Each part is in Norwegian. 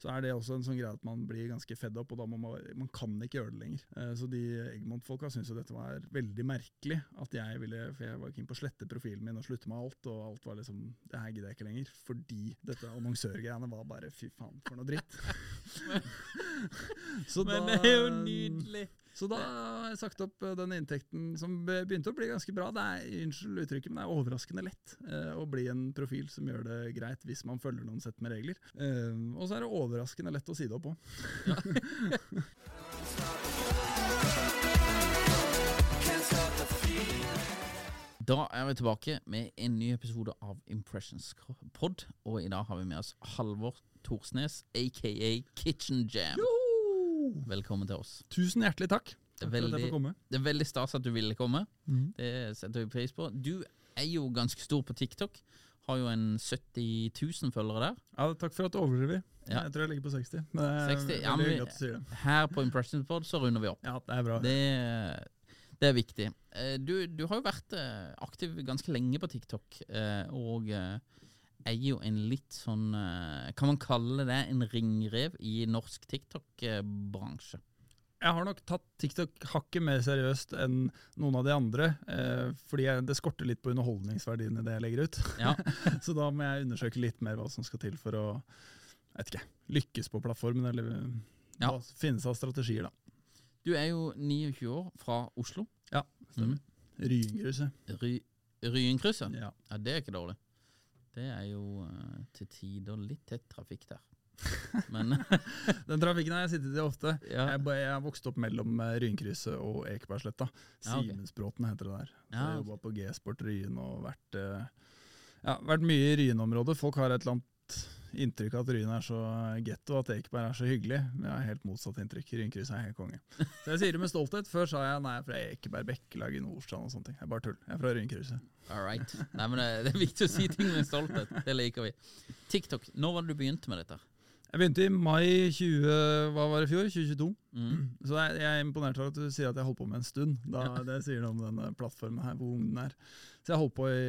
Så er det også en sånn greie at man blir ganske fedd opp, og da må man, man kan ikke gjøre det lenger. Eh, Så de Egmont-folka syntes jo dette var veldig merkelig, at jeg ville For jeg var keen på å slette profilen min og slutte med alt, og alt var liksom Det her gidder jeg ikke lenger, fordi dette annonsørgreiene var bare fy faen for noe dritt. Så Men da- det er jo nydelig! Så da har jeg sagt opp eh, den inntekten som begynte å bli ganske bra. Det er, unnskyld uttrykket, men det er overraskende lett eh, å bli en profil som gjør det greit hvis man følger noen sett med regler. Eh, og så er det overraskende lett å si det opp òg. Da er vi tilbake med en ny episode av Impressions Pod. Og i dag har vi med oss Halvor Torsnes, aka Kitchen Jam. Velkommen til oss. Tusen hjertelig takk. Det er veldig, det er veldig stas at du ville komme. Mm. Det setter vi pris på. Du er jo ganske stor på TikTok. Har jo en 70 000 følgere der. Ja, takk for at du overdriver. Ja. Jeg tror jeg ligger på 60. Men det er 60, ja, men. Her på Impressions Pod så runder vi opp. Ja, det er bra. Det, det er viktig. Eh, Du, du har jo vært eh, aktiv ganske lenge på TikTok, eh, og er jo en litt sånn eh, Kan man kalle det en ringrev i norsk TikTok-bransje? Jeg har nok tatt TikTok hakket mer seriøst enn noen av de andre, eh, fordi jeg, det skorter litt på underholdningsverdien i det jeg legger ut. Ja. Så da må jeg undersøke litt mer hva som skal til for å vet ikke, lykkes på plattformen, eller Ja. finne seg strategier, da. Du er jo 29 år, fra Oslo. Ja, stemmer. Ryenkrysset. Ry, Ryenkrysset? Ja. Ja, det er ikke dårlig. Det er jo eh, til tider litt tett trafikk der. Men Den trafikken har jeg sittet i ofte. Ja. Jeg, jeg har vokst opp mellom eh, Ryenkrysset og Ekebergsletta. Ok. Simensbråten heter det der. Så Ja, jeg jobba på G-sport Ryen og vært, eh, ja, vært mye i Ryen-området. Folk har et eller annet inntrykk av at Ryen er så getto, at Ekeberg er så hyggelig. Men jeg har helt motsatt inntrykk. Rynkryss er helt konge. Så jeg sier det med stolthet. Før sa jeg nei, jeg er fra Ekeberg, Bekkelag i Nordstrand og sånne ting. Jeg er bare tull. Jeg er fra Rynkrysset. all right. Nei, men det, det er viktig å si ting med stolthet. Det liker vi. TikTok, når var det du begynte med dette? Jeg begynte i mai 20, hva var det i fjor? 2022. Mm. Så jeg, jeg er imponert over at du sier at jeg holdt på med en stund. Da, Det sier noe om denne plattformen her, hvor ung den er. Så jeg holdt på i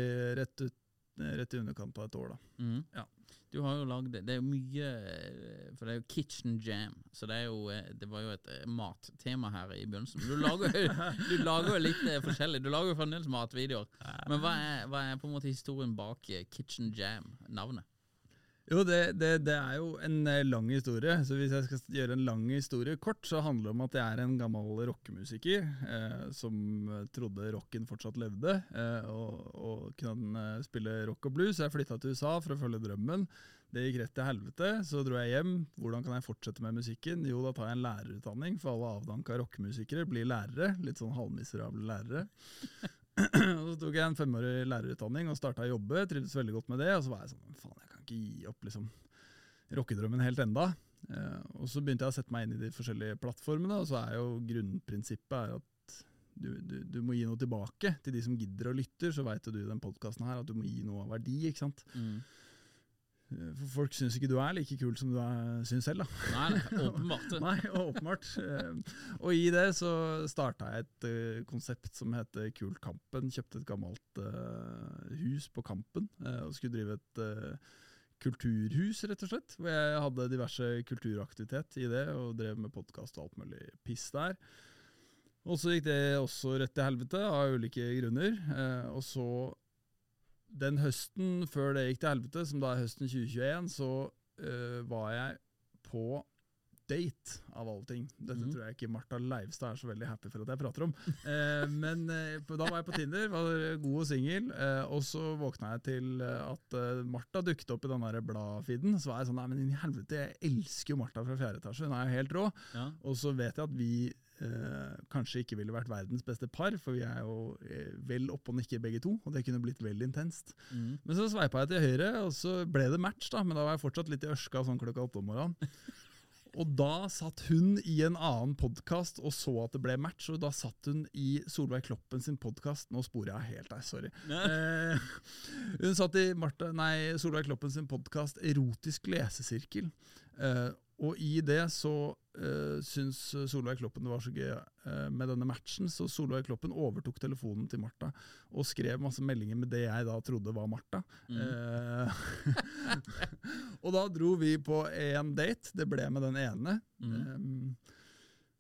rett, ut, rett i underkant av et år, da. Mm. Ja. Du har jo lagd Det er jo mye For det er jo Kitchen Jam. Så det er jo eh, Det var jo et eh, mattema her i begynnelsen. Du lager du lager jo litt eh, forskjellig. Du lager jo fremdeles matvideoer. Men hva er, hva er på en måte historien bak Kitchen Jam-navnet? Jo, det, det, det er jo en eh, lang historie. Så hvis jeg skal gjøre en lang historie kort, så handler det om at jeg er en gammel rockemusiker eh, som eh, trodde rocken fortsatt levde, eh, og, og kunne eh, spille rock og blues. Jeg flytta til USA for å følge drømmen. Det gikk rett til helvete. Så dro jeg hjem. Hvordan kan jeg fortsette med musikken? Jo, da tar jeg en lærerutdanning, for alle avdanka rockemusikere blir lærere. Litt sånn halvmiserable lærere. så tok jeg en femårig lærerutdanning og starta å jobbe. Trivdes veldig godt med det. Og så var jeg sånn Faen, jeg ikke gi opp liksom rockedrømmen helt enda. Eh, og så begynte jeg å sette meg inn i de forskjellige plattformene, og så er jo grunnprinsippet er at du, du, du må gi noe tilbake til de som gidder og lytter. Så veit du i den podkasten her at du må gi noe av verdi, ikke sant. Mm. for folk syns ikke du er like kul som du er, syns selv, da. Nei, åpenbart. Nei, åpenbart. Eh, og i det så starta jeg et eh, konsept som heter Kult Kampen. Kjøpte et gammelt eh, hus på Kampen eh, og skulle drive et eh, kulturhus, rett og slett. Hvor jeg hadde diverse kulturaktivitet i det, og drev med podkast og alt mulig piss der. Og så gikk det også rett til helvete, av ulike grunner. Eh, og så, den høsten før det gikk til helvete, som da er høsten 2021, så eh, var jeg på date, av alle ting. Dette Mhm. tror jeg ikke Martha Leivstad er så veldig happy for at jeg prater om. Eh, men eh, da var jeg på Tinder, var god og singel, eh, og så våkna jeg til eh, at eh, Martha dukket opp i den bladfeeden. Så var jeg sånn Nei, men i helvete, jeg elsker jo Martha fra fjerde etasje, hun er jo helt rå. Ja. Og så vet jeg at vi eh, kanskje ikke ville vært verdens beste par, for vi er jo eh, vel oppe og nikker begge to, og det kunne blitt vel intenst. Mm. Men så sveipa jeg til høyre, og så ble det match, da, men da var jeg fortsatt litt i ørska sånn klokka åtte om morgenen. Og da satt hun i en annen podkast og så at det ble match, og da satt hun i Solveig Kloppen sin podkast Nå sporer jeg helt, deg, sorry. Eh, hun satt i Martha, nei, Solveig Kloppen sin podkast Erotisk lesesirkel. Eh, og i det så uh, syns Solveig Kloppen det var så gøy eh, med denne matchen, så Solveig Kloppen overtok telefonen til Martha og skrev masse meldinger med det jeg da trodde var Martha. Eh, og da dro vi på en date. Det ble med den ene. Um,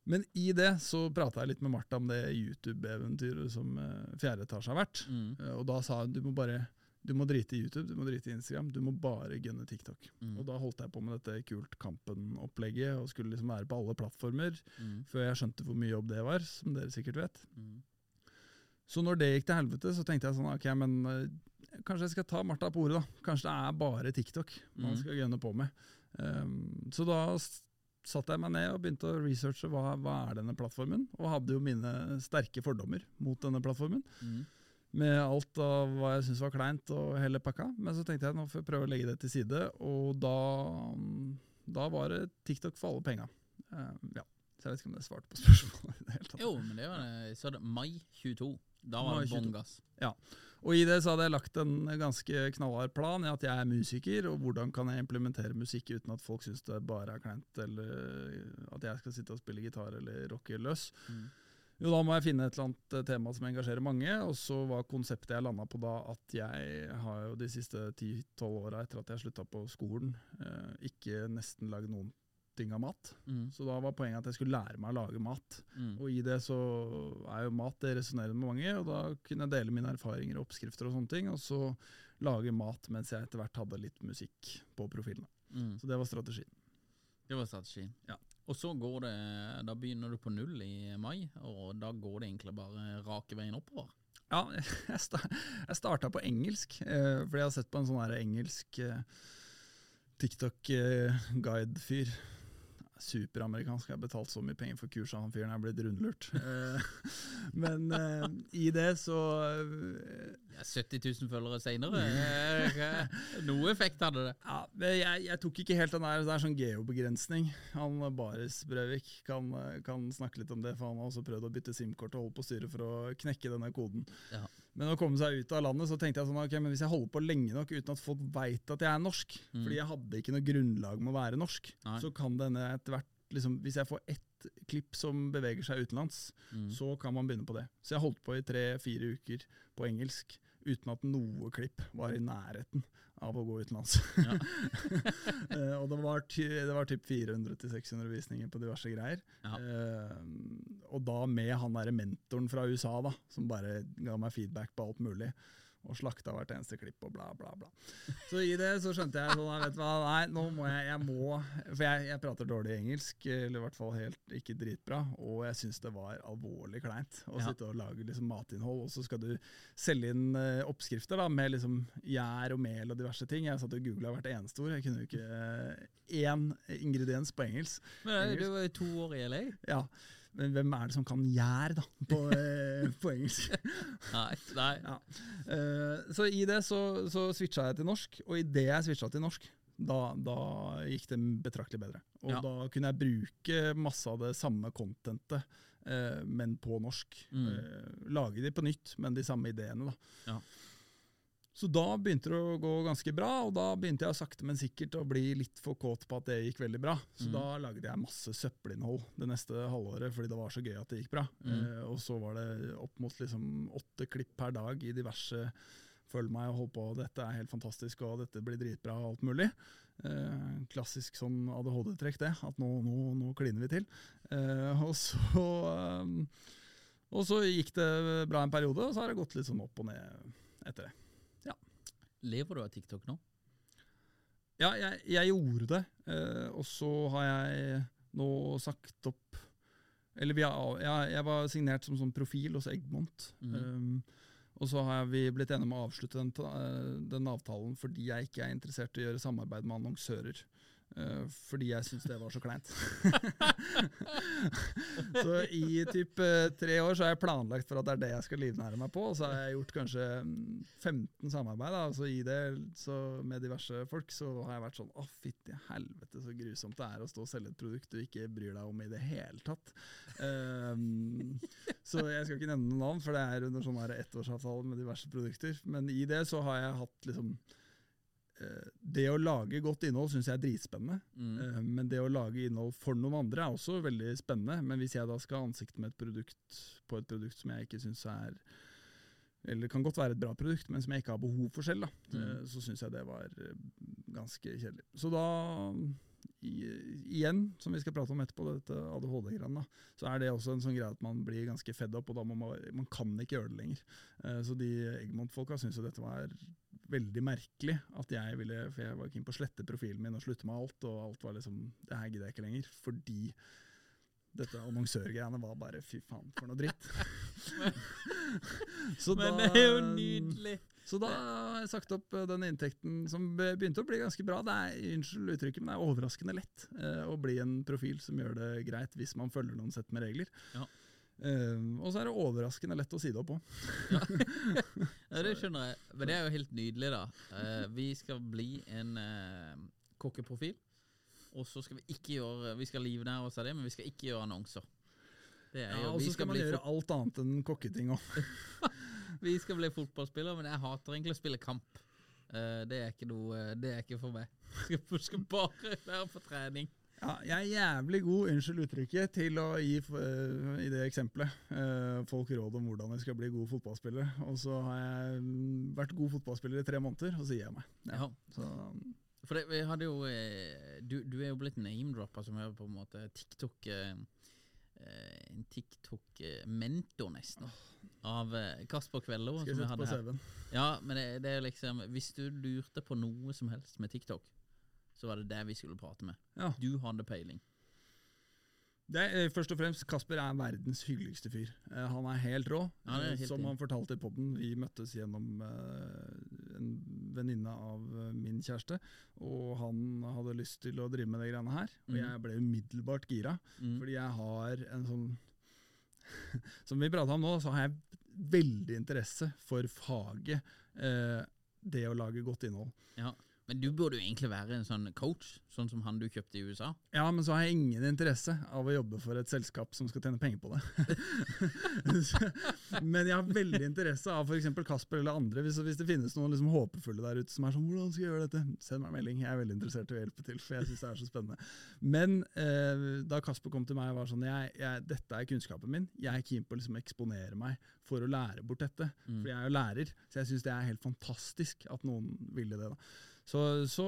men i det så prata jeg litt med Martha om det YouTube-eventyret som uh, fjerde etasje har vært. Mm. Og da sa hun du må bare du må drite i YouTube, du må drite i Instagram, du må bare gunne TikTok. Mm. Og da holdt jeg på med dette Kult Kampen-opplegget og skulle liksom være på alle plattformer, Mm. før jeg skjønte hvor mye jobb det var, som dere sikkert vet. Mm. Så når det gikk til helvete, så tenkte jeg sånn, ok, men eh, kanskje jeg skal ta Martha på ordet da. Kanskje det er bare TikTok man Mhm. skal gunne på med. Um, så da satte jeg meg ned og begynte å researche hva, hva er denne plattformen, og hadde jo mine sterke fordommer mot denne plattformen. Mm. Med alt av hva jeg syntes var kleint og hele pakka. Men så tenkte jeg nå får jeg prøve å legge det til side, og da, da var det TikTok for alle penga. Uh, ja. Så jeg vet ikke om det svarte på spørsmålet. i det hele tatt. Jo, men det var det, så det, mai 22. Da var Mai det 22. bånn gass. Og i det så hadde jeg lagt en ganske knallhard plan i at jeg er musiker, og hvordan kan jeg implementere musikk uten at folk syns det bare er kleint, eller at jeg skal sitte og spille gitar eller rocke løs. Mm. Jo, da må jeg finne et eller annet eh, tema som engasjerer mange, og så var konseptet jeg landa på da at jeg har jo de siste 10-12 åra etter at jeg slutta på skolen, eh, ikke nesten lagd noen ting av mat. Mm. Så da var poenget at jeg skulle lære meg å lage mat. Mm. Og i det så er jo mat det resonnerer med mange, og da kunne jeg dele mine erfaringer og oppskrifter og sånne ting, og så lage mat mens jeg etter hvert hadde litt musikk på profilene. Mm. Så det var strategien. Det var strategien. Ja. Og så går det Da begynner du på null i mai, og da går det egentlig bare rake veien oppover. Ja, jeg, sta starta på engelsk, eh, fordi jeg har sett på en sånn her engelsk eh, TikTok-guide-fyr. Superamerikansk. Jeg har betalt så mye penger for kurs av han fyren. Jeg er blitt rundlurt. Eh, men eh, i det så eh, Ja, 70 000 følgere seinere. Noe effekt hadde det. Ja, jeg, jeg tok ikke helt den der, det er sånn geobegrensning. Han eh, Baris Brøvik kan, eh, kan snakke litt om det, for han har også prøvd å bytte SIM-kort og holde på styret for å knekke denne koden. Ja. Men å komme seg ut av landet, så tenkte jeg sånn, ok, men hvis jeg holder på lenge nok uten at folk veit at jeg er norsk, Mm. fordi jeg hadde ikke noe grunnlag med å være norsk, Nei. så kan denne etter hvert liksom, Hvis jeg får ett klipp som beveger seg utenlands, Mm. så kan man begynne på det. Så jeg holdt på i tre-fire uker på engelsk uten at noe klipp var i nærheten av å gå utenlands. Ja. Eh, og det var, ty det var typ 400-600 visninger på diverse greier. Ja. Uh, og da med han derre mentoren fra USA, da, som bare ga meg feedback på alt mulig. Og slakta hvert eneste klipp og bla, bla, bla. Så i det så skjønte jeg sånn, vet hva, nei, nå må jeg, jeg må For jeg, jeg prater dårlig engelsk, eller i hvert fall helt ikke dritbra, og jeg syns det var alvorlig kleint å Ja. sitte og lage liksom matinnhold, og så skal du selge inn eh, oppskrifter da, med liksom gjær og mel og diverse ting. Jeg satt og googla hvert eneste ord, jeg kunne jo ikke eh, én ingrediens på engelsk. Men du var jo to år i LA. Ja, men hvem er det som kan gjær, da, på, eh, på engelsk? Nei. Nei. Ja. Uh, så i det så, så switcha jeg til norsk, og i det jeg switcha til norsk, da, da gikk det betraktelig bedre. Og Ja. da kunne jeg bruke masse av det samme contentet, eh, men på norsk. Mm. Eh, lage de på nytt, men de samme ideene, da. Ja. Så da begynte det å gå ganske bra, og da begynte jeg sakte, men sikkert å bli litt for kåt på at det gikk veldig bra. Så Mm. da lagde jeg masse søppelinnhold det neste halvåret fordi det var så gøy at det gikk bra. Mm. Eh, og så var det opp mot liksom åtte klipp per dag i diverse Følg meg og hold på, dette er helt fantastisk og dette blir dritbra og alt mulig. Eh, klassisk sånn ADHD-trekk det, at nå, nå, nå kliner vi til. Eh, og så eh, og så gikk det bra en periode, og så har det gått litt sånn opp og ned etter det. Lever du av TikTok nå? Ja, jeg, jeg gjorde det, eh, og så har jeg nå sagt opp Eller vi har, jeg, jeg var signert som sånn profil hos Eggmont. um, og så har vi blitt enige om å avslutte den, eh, den avtalen fordi jeg ikke er interessert i å gjøre samarbeid med annonsører. Eh, fordi jeg syns det var så kleint. så i typ eh, tre år så har jeg planlagt for at det er det jeg skal livnære meg på. Og så har jeg gjort kanskje mm, 15 samarbeid. Da. Så i det, så med diverse folk så har jeg vært sånn Å, fytti helvete, så grusomt det er å stå og selge et produkt du ikke bryr deg om i det hele tatt. Um, så jeg skal ikke nevne noen navn, for det er under sånn ettårsavtale med diverse produkter. Men i det så har jeg hatt liksom Det å lage godt innhold syns jeg er dritspennende. Mm. Men det å lage innhold for noen andre er også veldig spennende. Men hvis jeg da skal ha ansiktet med et produkt på et produkt som jeg ikke syns er Eller kan godt være et bra produkt, men som jeg ikke har behov for selv, da, mm. så syns jeg det var eh, ganske kjedelig. Så da i, igjen, som vi skal prate om etterpå, dette ADHD-greiene, så er det også en sånn greie at man blir ganske fedd opp, og da må man, man kan ikke gjøre det lenger. Eh, så de Eggmont-folka syns jo dette var veldig merkelig at jeg ville For jeg var keen på å slette profilen min og slutte med alt, og alt var liksom Det her gidder jeg ikke lenger. Fordi dette annonsørgreiene var bare fy faen for noe dritt. så Men da- det er jo nydelig! så da har jeg sagt opp eh, den inntekten som begynte å bli ganske bra. Det er, unnskyld uttrykket, men det er overraskende lett eh, å bli en profil som gjør det greit hvis man følger noen sett med regler. Ja. Eh, og så er det overraskende lett å si det opp òg. Ja, det skjønner jeg. Men det er jo helt nydelig, da. Uh, vi skal bli en uh, kokkeprofil. Og så skal vi ikke gjøre Vi skal livnære oss av det, men vi skal ikke gjøre annonser. Det er Ja, og så skal skal man gjøre alt annet enn kokketing òg. vi skal bli fotballspiller, men jeg hater egentlig å spille kamp. Uh, det er ikke noe Det er ikke for meg. Jeg skal, skal bare være på trening. Ja, jeg er jævlig god, unnskyld uttrykket, til å gi uh, i det eksempelet uh, folk råd om hvordan jeg skal bli god fotballspiller. Og så har jeg mm, vært god fotballspiller i tre måneder, og så gir jeg meg. Ja. Så, For det, vi hadde jo eh, du, du er jo blitt name-droppa som er på en måte TikTok En TikTok-mentor, nesten. Av eh, Kasper Kvello. skal jeg sette på. CV-en. Ja, men det, det er liksom Hvis du lurte på noe som helst med TikTok, så var det det vi skulle prate med. Ja. Du hadde peiling. Det eh, først og fremst, Kasper er verdens hyggeligste fyr. Eh, han er helt rå. Ja, er helt som han fortalte i poden, vi møttes gjennom eh, en venninne av min kjæreste, og han hadde lyst til å drive med de greiene her. Og Mhm. jeg ble umiddelbart gira, Mm. fordi jeg har en sånn Som vi prata om nå, så har jeg veldig interesse for faget det å lage godt innhold. Ja. Men du burde jo egentlig være en sånn coach, sånn som han du kjøpte i USA. Ja, men så har jeg ingen interesse av å jobbe for et selskap som skal tjene penger på det. men jeg har veldig interesse av f.eks. Kasper eller andre. Hvis, hvis det finnes noen liksom håpefulle der ute som er sånn 'Hvordan skal jeg gjøre dette?' Send meg en melding. Jeg er veldig interessert i å hjelpe til, for jeg syns det er så spennende. Men eh, da Kasper kom til meg og var sånn jeg, jeg, 'Dette er kunnskapen min. Jeg er keen på å liksom eksponere meg for å lære bort dette.' For jeg er jo lærer, så jeg syns det er helt fantastisk at noen ville det. da. Så, så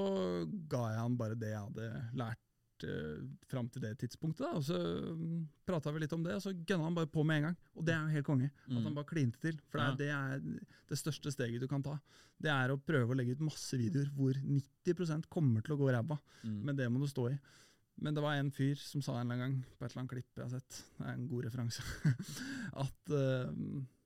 ga jeg han bare det jeg hadde lært uh, fram til det tidspunktet. Da. Og så um, prata vi litt om det, og så gønna han bare på med en gang. Og det er jo helt konge. At han bare klinte til. For det er, det er det største steget du kan ta. Det er å prøve å legge ut masse videoer hvor 90% kommer til å gå ræva. Men det må du stå i. Men det var en fyr som sa en eller annen gang, på et eller annet klipp jeg har sett, det er en god referanse, at uh,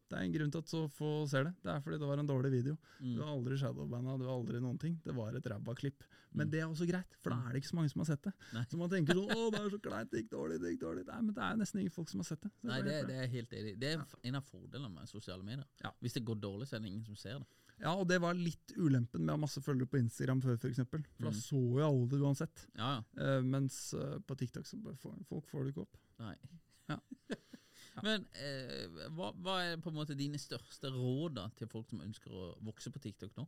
det er en grunn til at så få ser det. Det er fordi det var en dårlig video. Du har aldri shadowbanda, du har aldri noen ting. Det var et ræva klipp. Men det er også greit, for da er det ikke så mange som har sett det. Nei. Så man tenker sånn 'Å, det er så kleint, det gikk dårlig, det gikk dårlig'. Nei, men det er nesten ingen folk som har sett det. det Nei, det, det er helt enig. Det er en av fordelene med sosiale medier. Ja. Hvis det går dårlig, så er det ingen som ser det. Ja, og det var litt ulempen med å ha masse følgere på Instagram før, f.eks. For, for da så jo alle det uansett. Ja, ja. Eh, mens uh, på TikTok så får, folk får det ikke opp. Nei. Ja. Men eh, hva, hva er på en måte dine største råd da, til folk som ønsker å vokse på TikTok nå?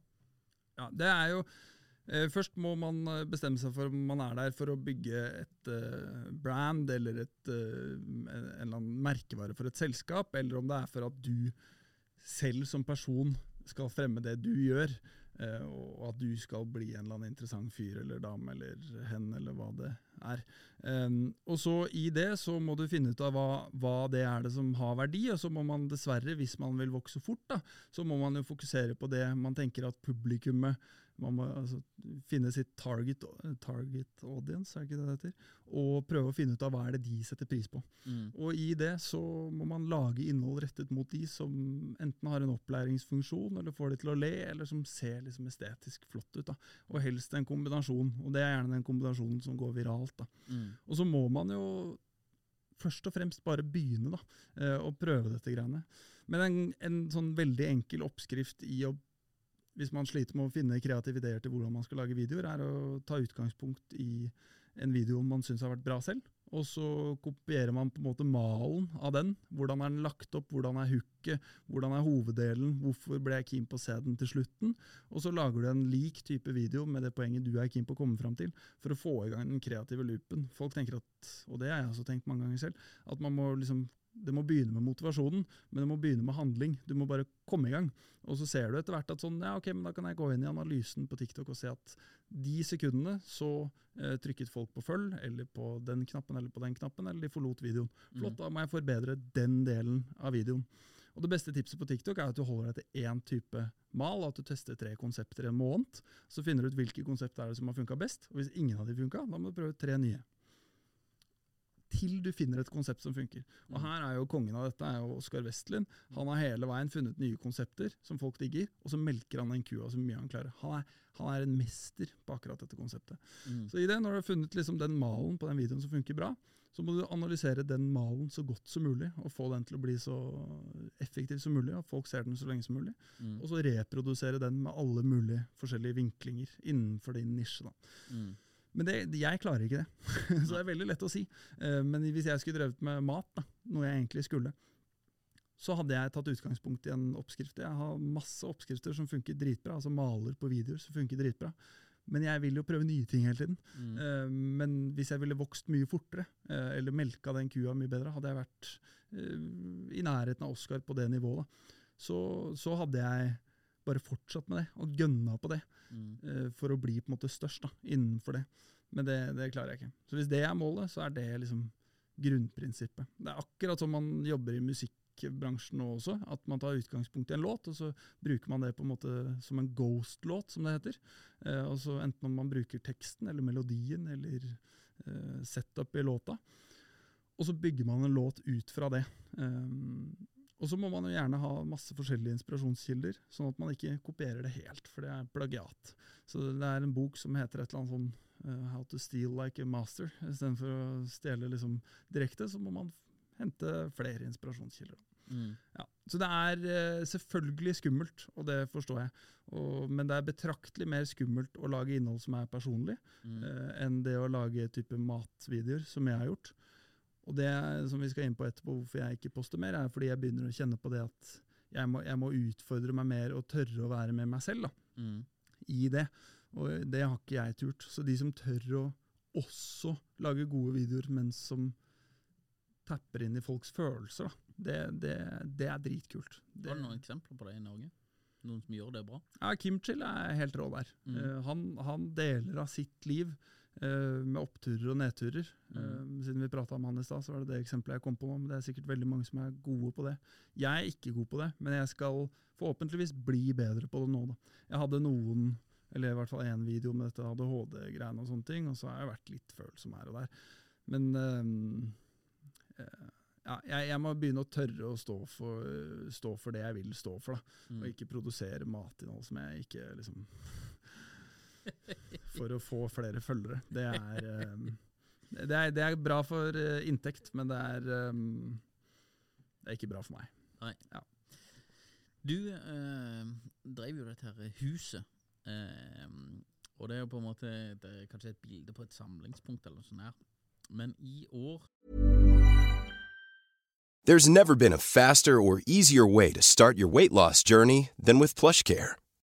Ja, det er jo eh, Først må man eh, bestemme seg for om man er der for å bygge et eh, brand eller et, en eller annen merkevare for et selskap, eller om det er for at du selv som person skal fremme det du gjør, og at du skal bli en eller annen interessant fyr eller dame eller hen eller hva det er. Og så I det så må du finne ut av hva, hva det er det som har verdi, og så må man dessverre, hvis man vil vokse fort, da, så må man jo fokusere på det man tenker at publikummet man må altså, finne sitt target, target audience, er ikke det det heter? Og prøve å finne ut av hva er det de setter pris på. Mm. Og i det så må man lage innhold rettet mot de som enten har en opplæringsfunksjon, eller får de til å le, eller som ser liksom estetisk flott ut. da. Og helst en kombinasjon, og det er gjerne den kombinasjonen som går viralt. Mm. Og så må man jo først og fremst bare begynne da, eh, og prøve dette greiene. Men en, en sånn veldig enkel oppskrift i å hvis man sliter med å finne kreative ideer til hvordan man skal lage videoer, er å ta utgangspunkt i en video man syns har vært bra selv. Og så kopierer man på en måte malen av den. Hvordan er den lagt opp, hvordan er hooket, hvordan er hoveddelen, hvorfor ble jeg keen på å se den til slutten? Og så lager du en lik type video med det poenget du er keen på å komme fram til, for å få i gang den kreative loopen. Folk tenker at, og det har jeg også tenkt mange ganger selv, at man må liksom det må begynne med motivasjonen, men det må begynne med handling. Du må bare komme i gang. Og så ser du etter hvert at sånn, ja ok, men da kan jeg gå inn i analysen på TikTok og se at de sekundene så eh, trykket folk på følg, eller på den knappen eller på den knappen, eller de forlot videoen. Flott, da må jeg forbedre den delen av videoen. Og Det beste tipset på TikTok er at du holder deg til én type mal, at du tester tre konsepter i en måned. Så finner du ut hvilke konsepter er det som har funka best. og Hvis ingen av de funka, da må du prøve tre nye til du finner et konsept som funker. Og her er jo Kongen av dette er jo Oskar Westlin. Han har hele veien funnet nye konsepter som folk digger, og så melker han den kua så mye han klarer. Han er, han er en mester på akkurat dette konseptet. Mm. Så i det, når du har funnet liksom den malen på den videoen som funker bra, så må du analysere den malen så godt som mulig, og få den til å bli så effektiv som mulig, og folk ser den så lenge som mulig. Mm. Og så reprodusere den med alle mulige forskjellige vinklinger innenfor din nisje. da. Mm. Men det, jeg klarer ikke det. så det er veldig lett å si. Eh, Men hvis jeg skulle drevet med mat, da, noe jeg egentlig skulle, så hadde jeg tatt utgangspunkt i en oppskrift. Jeg har masse oppskrifter som funker dritbra, altså maler på videoer som funker dritbra. Men jeg vil jo prøve nye ting hele tiden. Mm. Eh, Men hvis jeg ville vokst mye fortere, eh, eller melka den kua mye bedre, hadde jeg vært i nærheten av Oscar på det nivået, da. Så, så hadde jeg bare fortsatt med det, og gønna på det Mm. eh, for å bli på en måte størst da, innenfor det. Men det, det klarer jeg ikke. Så hvis det er målet, så er det liksom grunnprinsippet. Det er akkurat som man jobber i musikkbransjen nå også, at man tar utgangspunkt i en låt, og så bruker man det på en måte som en ghost-låt, som det heter. Eh, og så Enten om man bruker teksten eller melodien eller eh, setup i låta. Og så bygger man en låt ut fra det. Um, og så må man jo gjerne ha masse forskjellige inspirasjonskilder, sånn at man ikke kopierer det helt, for det er plagiat. Så det er en bok som heter et eller annet sånn uh, How to steal like a master. Istedenfor å stjele liksom direkte, så må man hente flere inspirasjonskilder. Mm. Ja. Så det er uh, selvfølgelig skummelt, og det forstår jeg. Og, men det er betraktelig mer skummelt å lage innhold som er personlig, Mm. uh, enn det å lage type matvideoer, som jeg har gjort. Og det som vi skal inn på etterpå, hvorfor jeg ikke poster mer, er fordi jeg begynner å kjenne på det at jeg må, jeg må utfordre meg mer og tørre å være med meg selv da, Mm. i det. Og det har ikke jeg turt. Så de som tør å også lage gode videoer, men som tapper inn i folks følelser, da, det, det, det er dritkult. Det, Har du noen eksempler på det i Norge? Noen som gjør det bra? ja, Kim Chill er helt rå der. Mm. Uh, han, han deler av sitt liv med oppturer og nedturer. Mm. Eh, siden vi prata om han i stad, så var det det eksempelet jeg kom på nå. Men det er sikkert veldig mange som er gode på det. Jeg er ikke god på det, men jeg skal forhåpentligvis bli bedre på det nå. Da. Jeg hadde noen, eller i hvert fall én video med dette ADHD-greiene og sånne ting, og så har jeg vært litt følsom her og der. Men eh, eh, ja, jeg, jeg må begynne å tørre å stå for, stå for det jeg vil stå for. da. Mm. Og ikke produsere matinnhold som jeg ikke liksom For å få flere følgere. Det er, um, det er, det er bra for uh, inntekt, men det er, um, det er ikke bra for meg. Du eh, drev jo dette her huset, eh, og det er jo på en måte det er kanskje et bilde på et samlingspunkt eller noe sånt her. Men i år There's never been a faster or easier way to start your weight loss journey than with PlushCare.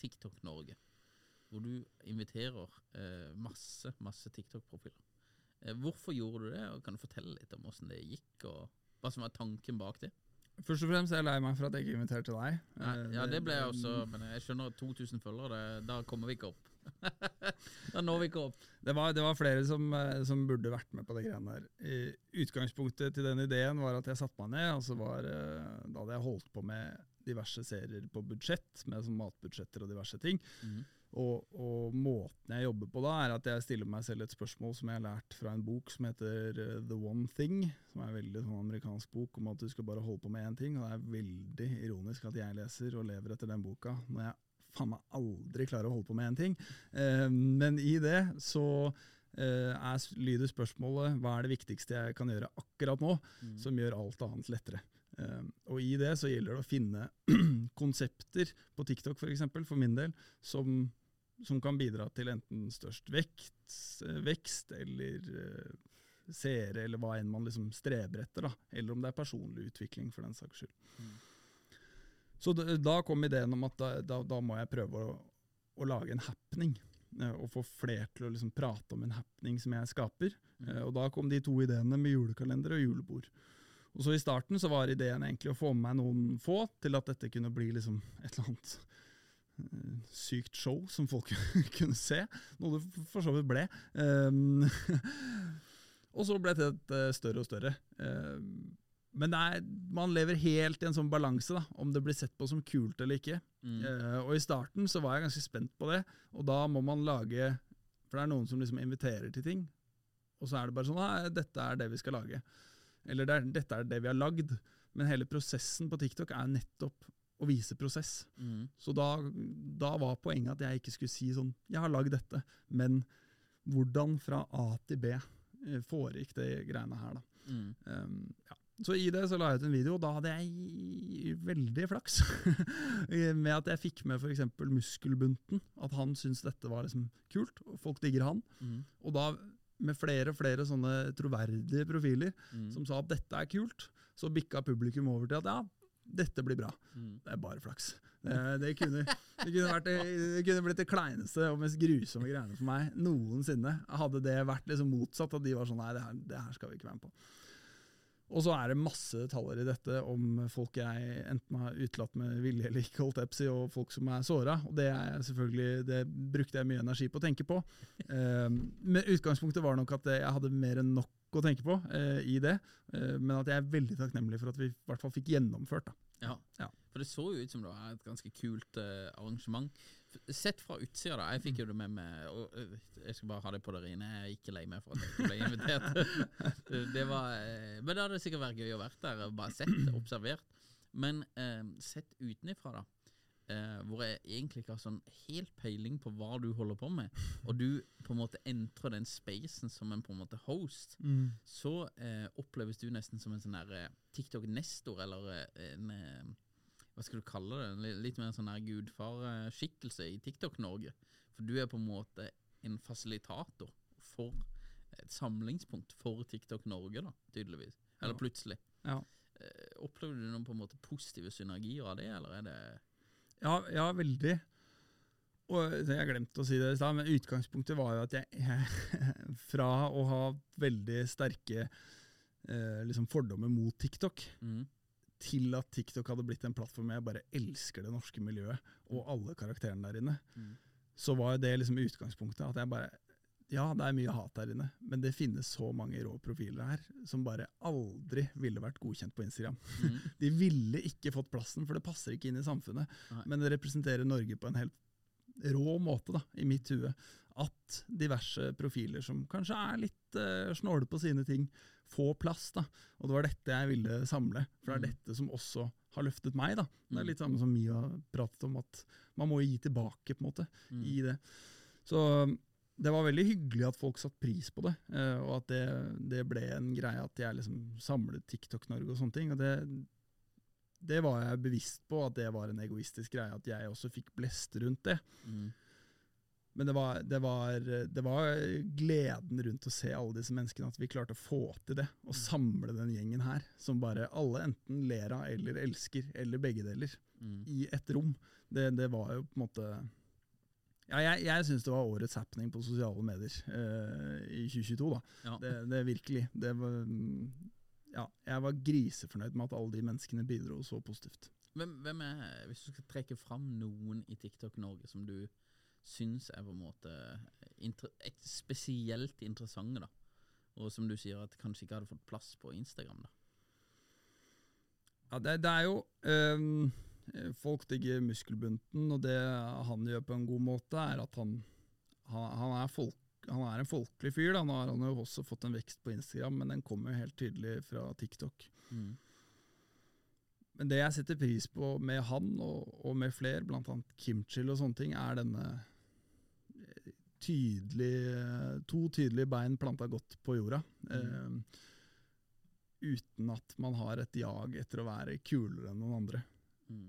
TikTok-Norge. Hvor du inviterer eh, masse, masse TikTok-profiler. Eh, hvorfor gjorde du det, og kan du fortelle litt om åssen det gikk, og hva som var tanken bak det? Først og fremst er jeg lei meg for at jeg ikke inviterte deg. Nei, Eh, ja, det ble jeg også, men jeg skjønner at 2000 følgere, da kommer vi ikke opp. da når vi ikke opp. Det var, det var flere som, eh, som burde vært med på det greiene der. I utgangspunktet til den ideen var at jeg satte meg ned, og så var, eh, da hadde jeg holdt på med diverse serier på budsjett, med sånn matbudsjetter og diverse ting. Mm. Og, og måten jeg jobber på da, er at jeg stiller meg selv et spørsmål som jeg har lært fra en bok som heter eh, The One Thing, som er en veldig sånn amerikansk bok om at du skal bare holde på med én ting. Og det er veldig ironisk at jeg leser og lever etter den boka når jeg faen meg aldri klarer å holde på med én ting. Eh, men i det så eh, er, lyder spørsmålet hva er det viktigste jeg kan gjøre akkurat nå, som gjør alt annet lettere. Eh, og i det så gjelder det å finne konsepter på TikTok for eksempel, for min del, som, som kan bidra til enten størst vekt, eh, vekst eller eh, seere, eller hva enn man liksom streber etter. da, Eller om det er personlig utvikling, for den saks skyld. Så da, da kom ideen om at da, da, da må jeg prøve å, å lage en happening. eh, Og få flere til å liksom prate om en happening som jeg skaper. Mm. Og da kom de to ideene med julekalender og julebord. Og så I starten så var ideen egentlig å få med meg noen få til at dette kunne bli liksom et eller annet eh, sykt show som folk kunne se. Noe det for så vidt ble. Um, og så ble det eh, større og større. Um, men er, man lever helt i en sånn balanse, da, om det blir sett på som kult eller ikke. Mm. Uh, og I starten så var jeg ganske spent på det, og da må man lage For det er noen som liksom inviterer til ting, og så er det bare sånn Nei, dette er det vi skal lage. Eller det er, dette er det vi har lagd. Men hele prosessen på TikTok er nettopp å vise prosess. Mm. Så da, da var poenget at jeg ikke skulle si sånn Jeg har lagd dette, men hvordan fra A til B eh, foregikk det greiene her, da. Mm. Um, ja. Så i det så la jeg ut en video, og da hadde jeg veldig flaks med at jeg fikk med f.eks. Muskelbunten. At han syntes dette var liksom kult, og folk digger han. Mm. Og da med flere og flere sånne troverdige profiler Mm. som sa at dette er kult, så bikka publikum over til at ja, dette blir bra. Mm. Det er bare flaks. Det, det, kunne, det, kunne vært, det, kunne blitt det kleineste og mest grusomme greiene for meg noensinne. Hadde det vært liksom motsatt, at de var sånn nei, det her, det her skal vi ikke være med på. Og så er det masse detaljer i dette om folk jeg enten har utelatt med vilje eller ikke, holdt jeg på å si, og folk som er såra. Og det, er selvfølgelig, det brukte jeg mye energi på å tenke på. Um, men utgangspunktet var nok at jeg hadde mer enn nok å tenke på eh, i det. Eh, men at jeg er veldig takknemlig for at vi i hvert fall fikk gjennomført. da. Ja. Ja. For det så jo ut som det var et ganske kult eh, arrangement. Sett fra utsida, da. Jeg fikk jo det med meg og eh, Jeg skal bare ha det på det rene. Jeg er ikke lei meg for at jeg ikke ble invitert. Det- var, eh, men det hadde sikkert vært gøy å være der og bare sett, observert. Men eh, sett utenifra, da. Eh, hvor jeg egentlig ikke har sånn helt peiling på hva du holder på med, og du på en måte entrer den spacen som en på en måte host, så eh, oppleves du nesten som en sånn TikTok-nestor, eller en Hva skal du kalle det? En litt mer sånn gudfarskikkelse i TikTok-Norge. For du er på en måte en fasilitator for et samlingspunkt for TikTok Norge, da, tydeligvis. Eller Ja. plutselig. Ja. Eh, Opplever du noen på en måte positive synergier av det, eller er det Ja, ja, veldig. Og jeg glemte å si det i stad, men utgangspunktet var jo at jeg, jeg fra å ha veldig sterke eh, liksom fordommer mot TikTok, Mm. Til at TikTok hadde blitt en plattform jeg bare elsker det norske miljøet og alle karakterene der inne, Mm. så var det liksom utgangspunktet. At jeg bare Ja, det er mye hat der inne, men det finnes så mange rå profiler her som bare aldri ville vært godkjent på Instagram. Mm. De ville ikke fått plassen, for det passer ikke inn i samfunnet. Nei. Men det representerer Norge på en helt rå måte, da, i mitt hue. At diverse profiler som kanskje er litt uh, snåle på sine ting, får plass. da. Og det var dette jeg ville samle, for det er dette som også har løftet meg. da. Det er litt samme som Mia pratet om, at man må gi tilbake på en måte i det. Så um, det var veldig hyggelig at folk satte pris på det, eh, og at det, det ble en greie at jeg liksom samlet TikTok-Norge og sånne ting. og det, det var jeg bevisst på, at det var en egoistisk greie, at jeg også fikk blest rundt det. Mm. Men det var, det, var, det var gleden rundt å se alle disse menneskene, at vi klarte å få til det. Og samle den gjengen her, som bare alle enten ler av eller elsker, eller begge deler, Mm. i ett rom. Det, det var jo på en måte ja, Jeg, jeg syns det var årets happening på sosiale medier eh, i 2022. da. Ja. Det, virkelig. Det var, mm, ja, jeg var grisefornøyd med at alle de menneskene bidro så positivt. Hvem, hvem er, Hvis du skal trekke fram noen i TikTok Norge som du syns er på en måte inter, spesielt interessante, da, og som du sier at kanskje ikke hadde fått plass på Instagram, da. Ja, det, det er jo øhm, Folk digger muskelbunten, og det han gjør på en god måte, er at han, han, han, er, folk, han er en folkelig fyr. Da. Nå har han jo også fått en vekst på Instagram, men den kommer jo helt tydelig fra TikTok. Mm. Men det jeg setter pris på med han og, og med flere, blant annet Kimchill og sånne ting, er denne eh, tydelig, to tydelige bein planta godt på jorda. Eh, uten at man har et jag etter å være kulere enn noen andre. Mm.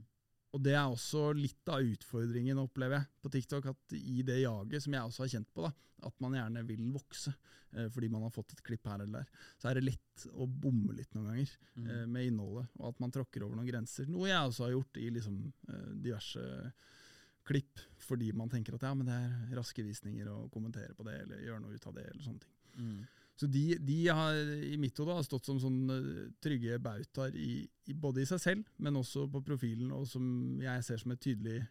Og det er også litt av utfordringen, opplever jeg, på TikTok. At i det jaget, som jeg også har kjent på, da, at man gjerne vil vokse eh, fordi man har fått et klipp her eller der, så er det lett å bomme litt noen ganger eh, med innholdet, og at man tråkker over noen grenser. Noe jeg også har gjort i liksom, eh, diverse klipp, fordi man tenker at ja, men det er raske visninger å kommentere på det, eller gjøre noe ut av det, eller sånne ting. Mm. Så de, de har i mitt hode har stått som sånne trygge bautaer i, i, både i seg selv, men også på profilen, og som jeg ser som et tydelig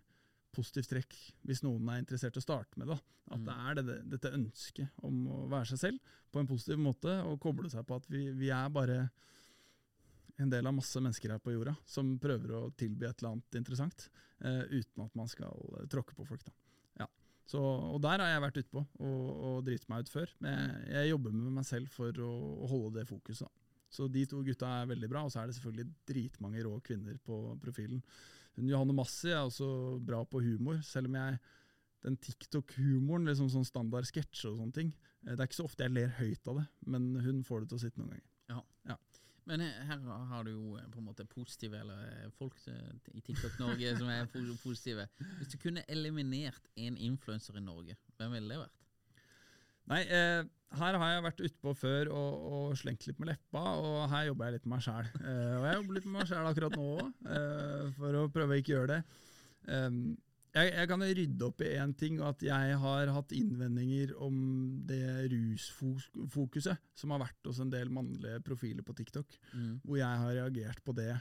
positivt trekk hvis noen er interessert i å starte med Da. At det er det, dette ønsket om å være seg selv på en positiv måte, og koble seg på at vi, vi er bare en del av masse mennesker her på jorda som prøver å tilby et eller annet interessant, eh, uten at man skal eh, tråkke på folk. da. Ja. Så, og der har jeg vært utpå og, og driti meg ut før. Men jeg, jeg jobber med meg selv for å, å holde det fokuset. da. Så de to gutta er veldig bra, og så er det selvfølgelig dritmange rå kvinner på profilen. Hun Johanne Massi er også bra på humor, selv om jeg den TikTok-humoren, liksom sånn standard sketsj og sånne ting, eh, det er ikke så ofte jeg ler høyt av det, men hun får det til å sitte noen ganger. Ja. Ja. Men her har du jo eh, på en måte positive eller eh, folk eh, i TikTok Norge som er positive. Hvis du kunne eliminert en influenser i Norge, hvem ville det vært? Nei, eh, her har jeg vært utpå før og, og slengt litt med leppa, og her jobber jeg litt med meg sjæl. Eh, og jeg jobber litt med meg sjæl akkurat nå òg, eh, for å prøve å ikke gjøre det. Um, jeg, jeg kan rydde opp i én ting, at jeg har hatt innvendinger om det rusfokuset som har vært hos en del mannlige profiler på TikTok, hvor jeg har reagert på det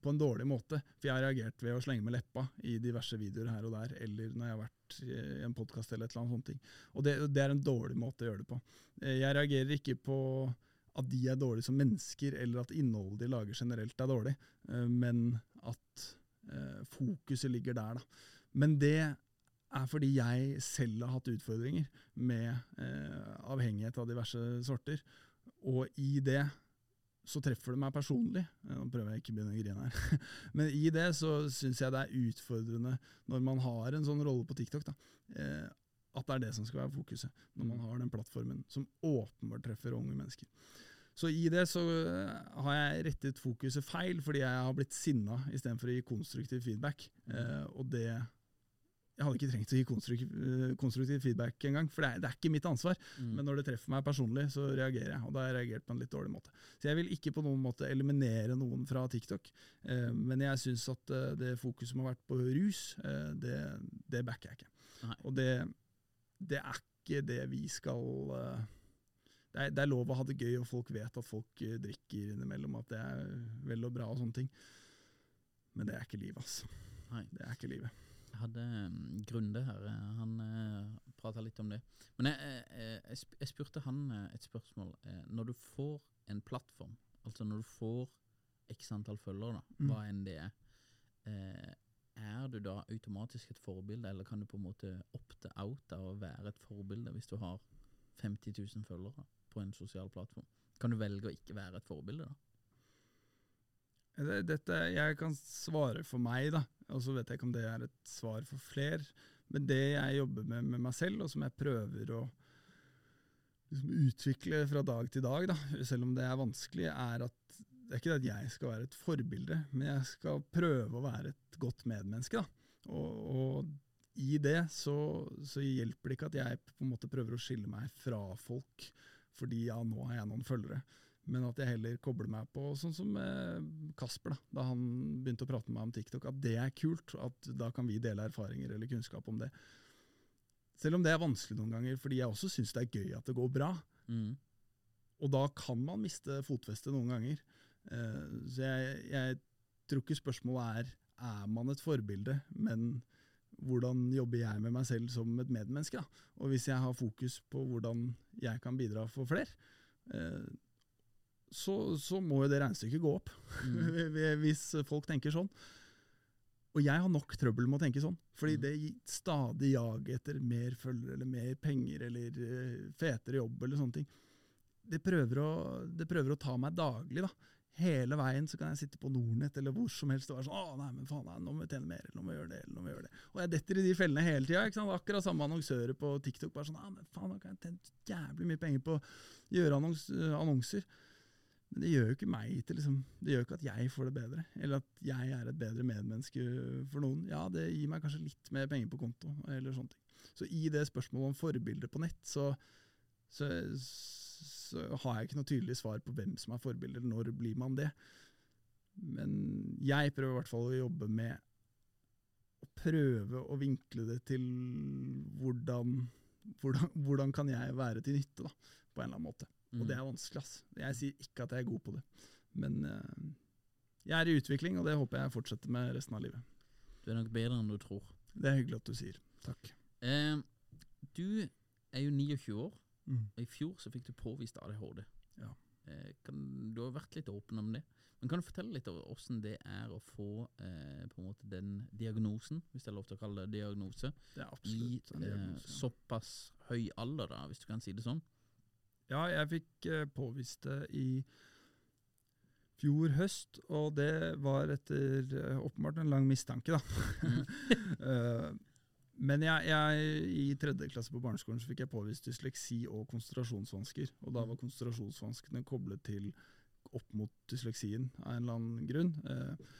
på en dårlig måte. For jeg har reagert ved å slenge med leppa i diverse videoer her og der, eller når jeg har vært i en podkast eller et eller annet sånt. ting. Og det, det er en dårlig måte å gjøre det på. Eh, Jeg reagerer ikke på at de er dårlige som mennesker, eller at innholdet de lager generelt er dårlig, eh, men at fokuset ligger der, da. Men det er fordi jeg selv har hatt utfordringer med eh, avhengighet av diverse sorter, og i det så treffer det meg personlig. Eh, Nå prøver jeg ikke å begynne å grine her. Men i det så syns jeg det er utfordrende når man har en sånn rolle på TikTok, da, eh, at det er det som skal være fokuset. Når man har den plattformen som åpenbart treffer unge mennesker. Så i det så eh, har jeg rettet fokuset feil, fordi jeg har blitt sinna istedenfor å gi konstruktiv feedback. Eh, og det jeg hadde ikke trengt å gi konstruktiv, eh, konstruktiv feedback engang, for det er, det er ikke mitt ansvar. Men når det treffer meg personlig, så reagerer jeg, og da har jeg reagert på en litt dårlig måte. Så jeg vil ikke på noen måte eliminere noen fra TikTok, eh, men jeg syns at eh, det fokuset som har vært på rus, eh, det, det backer jeg ikke. Nei. Og det, det er ikke det vi skal det er, det er lov å ha det gøy, og folk vet at folk eh, drikker innimellom, at det er vel og bra og sånne ting. Men det er ikke livet, altså. Nei. Det er ikke livet. Jeg hadde um, Grunde her, eh, han uh, prata litt om det. Men jeg, jeg, jeg, spurte han eh, et spørsmål. Eh, når du får en plattform, altså når du får x antall følgere, da, hva enn det er, eh, er du da automatisk et forbilde, eller kan du på en måte opte out av å være et forbilde hvis du har 50 000 følgere på en sosial plattform? Kan du velge å ikke være et forbilde, da? Dette, jeg kan svare for meg, da, og så vet jeg ikke om det er et svar for flere. Men det jeg jobber med med meg selv, og som jeg prøver å liksom utvikle fra dag til dag, da, selv om det er vanskelig, er at det er ikke det at jeg skal være et forbilde, men jeg skal prøve å være et godt medmenneske. Da. Og, og i det så, så hjelper det ikke at jeg på en måte prøver å skille meg fra folk fordi ja, nå har jeg noen følgere. Men at jeg heller kobler meg på, sånn som eh, Kasper, da, da han begynte å prate med meg om TikTok, at det er kult. At da kan vi dele erfaringer eller kunnskap om det. Selv om det er vanskelig noen ganger, fordi jeg også syns det er gøy at det går bra. Mm. Og da kan man miste fotfestet noen ganger. Eh, så jeg, jeg tror ikke spørsmålet er er man et forbilde, men hvordan jobber jeg med meg selv som et medmenneske? Da? Og hvis jeg har fokus på hvordan jeg kan bidra for flere, eh, så, så må jo det regnestykket gå opp. hvis folk tenker sånn. Og jeg har nok trøbbel med å tenke sånn, fordi det stadig jaget etter mer følgere eller mer penger eller eh, fetere jobb eller sånne ting. Det prøver, å, det prøver å ta meg daglig. da. Hele veien så kan jeg sitte på Nordnett eller hvor som helst og være sånn Å, nei, men faen, nei, nå må vi tjene mer, eller nå må vi gjøre det, eller nå må vi gjøre det. Og jeg detter i de fellene hele tida. Akkurat samme annonsører på TikTok. bare sånn, ah, men faen, nå kan jeg tjene jævlig mye penger på å gjøre annons annonser. Men det gjør jo ikke meg til liksom, Det gjør ikke at jeg får det bedre, eller at jeg er et bedre medmenneske for noen. Ja, det gir meg kanskje litt mer penger på konto, eller sånne ting. Så i det spørsmålet om forbilder på nett, så, så, så har jeg ikke noe tydelig svar på hvem som er forbilder, når blir man det. Men jeg prøver i hvert fall å jobbe med å prøve å vinkle det til hvordan, hvordan, hvordan kan jeg være til nytte, da, på en eller annen måte. Og det er vanskelig. ass. Jeg sier ikke at jeg er god på det, men uh, jeg er i utvikling, og det håper jeg fortsetter med resten av livet. Du er nok bedre enn du tror. Det er hyggelig at du sier. Takk. Eh, du er jo 29 år, Mm. og i fjor så fikk du påvist ADHD. Ja. Eh, kan, du har vært litt åpen om det, men kan du fortelle litt om hvordan det er å få eh, på en måte den diagnosen, hvis det er lov til å kalle det diagnose, Det i eh, diagnose, ja. såpass høy alder, da, hvis du kan si det sånn? Ja, jeg fikk eh, påvist det i fjor høst, og det var etter eh, åpenbart en lang mistanke, da. Eh, Men jeg, jeg, i tredje klasse på barneskolen så fikk jeg påvist dysleksi og konsentrasjonsvansker. Og da var konsentrasjonsvanskene koblet til opp mot dysleksien av en eller annen grunn. Eh,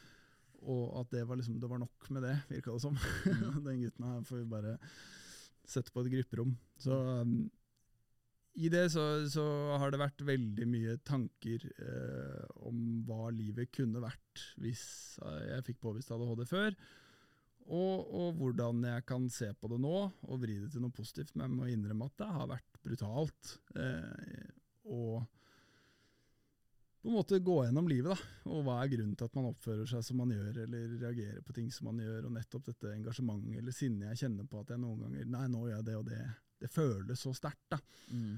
og at det var, liksom, det var nok med det, virka det som. Den gutten her får vi bare sette på et grupperom. Så um, i det så, så har det vært veldig mye tanker eh, om hva livet kunne vært hvis eh, jeg fikk påvist ADHD før. Og, og hvordan jeg kan se på det nå og vri det til noe positivt. Men jeg må innrømme at det har vært brutalt. Eh, og på en måte gå gjennom livet, da. Og hva er grunnen til at man oppfører seg som man gjør, eller reagerer på ting som man gjør, og nettopp dette engasjementet eller sinnet jeg kjenner på at jeg noen ganger Nei, nå gjør jeg det og det. Det føles så sterkt, da. Mm.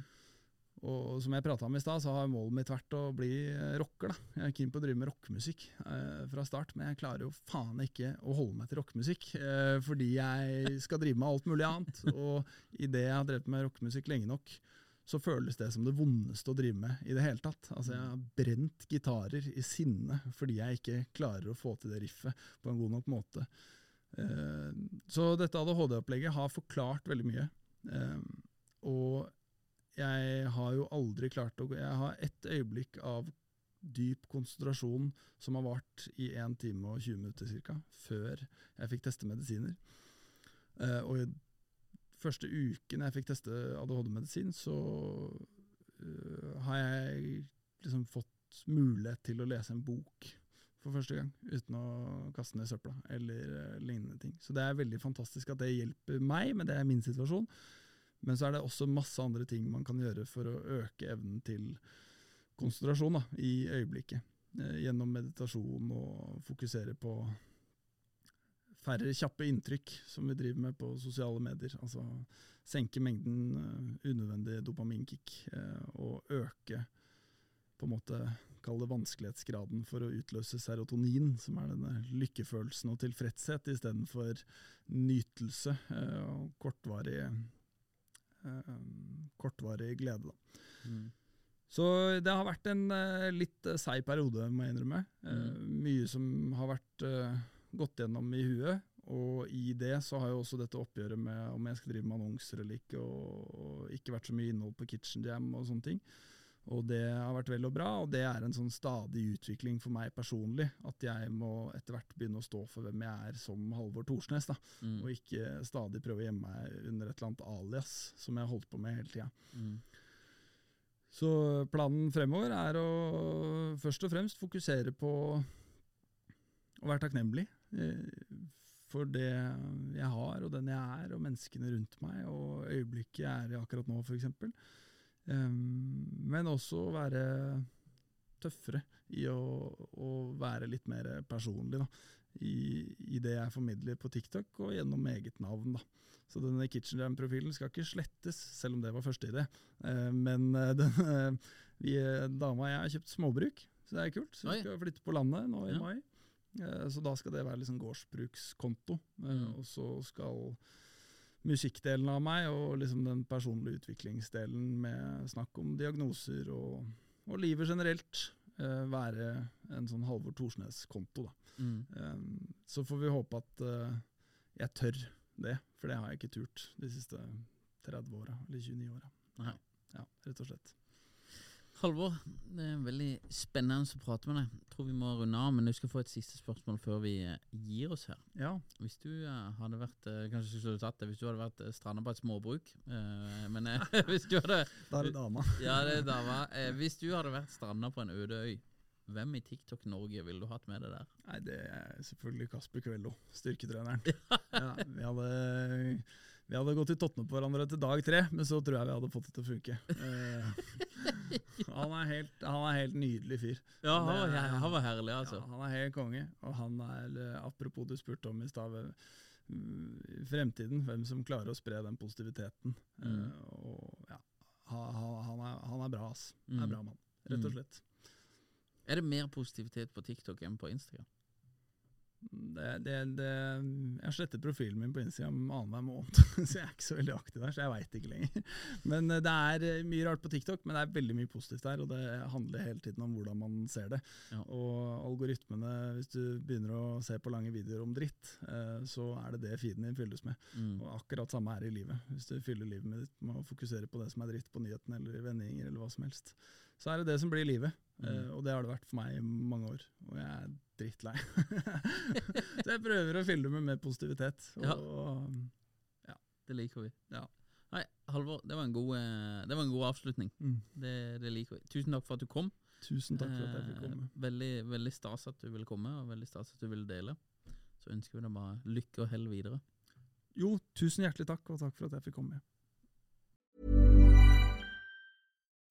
Og som jeg prata om i stad, så har målet mitt vært å bli eh, rocker. da. Jeg er keen på å drive med rockemusikk eh, fra start, men jeg klarer jo faen ikke å holde meg til rockemusikk. Eh, fordi jeg skal drive med alt mulig annet. Og idet jeg har drevet med rockemusikk lenge nok, så føles det som det vondeste å drive med i det hele tatt. Altså Jeg har brent gitarer i sinne fordi jeg ikke klarer å få til det riffet på en god nok måte. Eh, så dette ADHD-opplegget har forklart veldig mye. Eh, og jeg har jo aldri klart å gå Jeg har ett øyeblikk av dyp konsentrasjon som har vart i 1 time og 20 minutter ca., før jeg fikk teste medisiner. Uh, og i første uken jeg fikk teste ADHD-medisin, så uh, har jeg liksom fått mulighet til å lese en bok for første gang, uten å kaste den i søpla eller uh, lignende ting. Så det er veldig fantastisk at det hjelper meg, men det er min situasjon. Men så er det også masse andre ting man kan gjøre for å øke evnen til konsentrasjon da, i øyeblikket. Eh, gjennom meditasjon og fokusere på færre kjappe inntrykk, som vi driver med på sosiale medier. Altså senke mengden uh, unødvendig dopaminkick uh, og øke på en måte Kall det vanskelighetsgraden for å utløse serotonin, som er denne lykkefølelsen og tilfredshet, istedenfor nytelse og kortvarig, kortvarig glede. Da. Mm. Så det har vært en litt seig periode, må jeg innrømme. Mm. Mye som har vært gått gjennom i huet. Og i det så har jo også dette oppgjøret med om jeg skal drive med annonser eller ikke, og, og ikke vært så mye innhold på Kitchen Jam og sånne ting. Og det har vært vel og bra, og det er en sånn stadig utvikling for meg personlig. At jeg må etter hvert begynne å stå for hvem jeg er som Halvor Thorsnes, da. Mm. Og ikke stadig prøve å gjemme meg under et eller annet alias som jeg har holdt på med hele tida. Mm. Så planen fremover er å først og fremst fokusere på å være takknemlig. Eh, for det jeg har, og den jeg er, og menneskene rundt meg, og øyeblikket jeg er i akkurat nå, f.eks. Um, men også være tøffere i å, å, være litt mer personlig da, i, i, det jeg formidler på TikTok, og gjennom eget navn. da. Så denne Kitchen Jam-profilen skal ikke slettes, selv om det var første idé. Uh, men uh, den, uh, vi, dama og jeg har kjøpt småbruk, så det er kult. Så vi skal flytte på landet nå i mai. Eh, så da skal det være liksom gårdsbrukskonto. Eh, mm. Og så skal musikkdelen av meg og liksom den personlige utviklingsdelen med snakk om diagnoser og, og livet generelt Uh, være en sånn Halvor Thorsnes-konto. Mm. Um, så får vi håpe at uh, jeg tør det, for det har jeg ikke turt de siste 30 åra, eller 29 åra. Ja, rett og slett. Halvor, det er veldig spennende å prate med deg. Jeg tror vi må runde av, men du skal få et siste spørsmål før vi eh, gir oss her. Ja. Hvis du uh, hadde vært uh, Kanskje skulle du tatt det hvis du hadde vært stranda på et småbruk. Men hvis du hadde Da er det dama. ja, det er dama. hvis du hadde vært stranda på en øde øy, hvem i TikTok Norge ville du hatt med deg der? Nei, Det er selvfølgelig Kasper Kvello, styrketreneren. ja, vi hadde vi hadde gått i tottene på hverandre til dag tre, men så tror jeg vi hadde fått det til å funke. Han, er helt, han, er helt, nydelig fyr. Ja, han var, han, han var herlig, altså. Ja, han er helt konge. Og han er, apropos du spurte om i stad, fremtiden, hvem som klarer å spre den positiviteten. Mm. Uh, og ja, han, er, han er bra, ass. Han er mm. bra mann, rett og mm. slett. Er det mer positivitet på TikTok enn på Instagram? Det, det, det, jeg slettet profilen min på Instagram annenhver måned, så jeg er ikke så veldig aktiv der. Så jeg veit ikke lenger. Men eh, det er eh, mye rart på TikTok, men det er veldig mye positivt der. Og det handler hele tiden om hvordan man ser det. Ja. Og algoritmene, hvis du begynner å se på lange videoer om dritt, eh, så er det det feeden din fylles med. Mm. Og akkurat samme er i livet. Hvis du fyller livet med ditt med å fokusere på det som er dritt på nyhetene eller vendinger eller hva som helst, så er det det som blir livet. Mm. og det har det vært for meg i mange år. Og jeg drittlei. så jeg prøver å fylle det med mer positivitet. Og, ja. ja. Det liker vi. Ja. Nei, Halvor, det var en god, det var en god avslutning. Mm. Det, det, liker vi. Tusen takk for at du kom. Tusen takk for at jeg fikk komme. Eh, veldig, veldig stas at du ville komme, og veldig stas at du ville dele. Så ønsker vi deg bare lykke og hell videre. Jo, tusen hjertelig takk, og takk for at jeg fikk komme.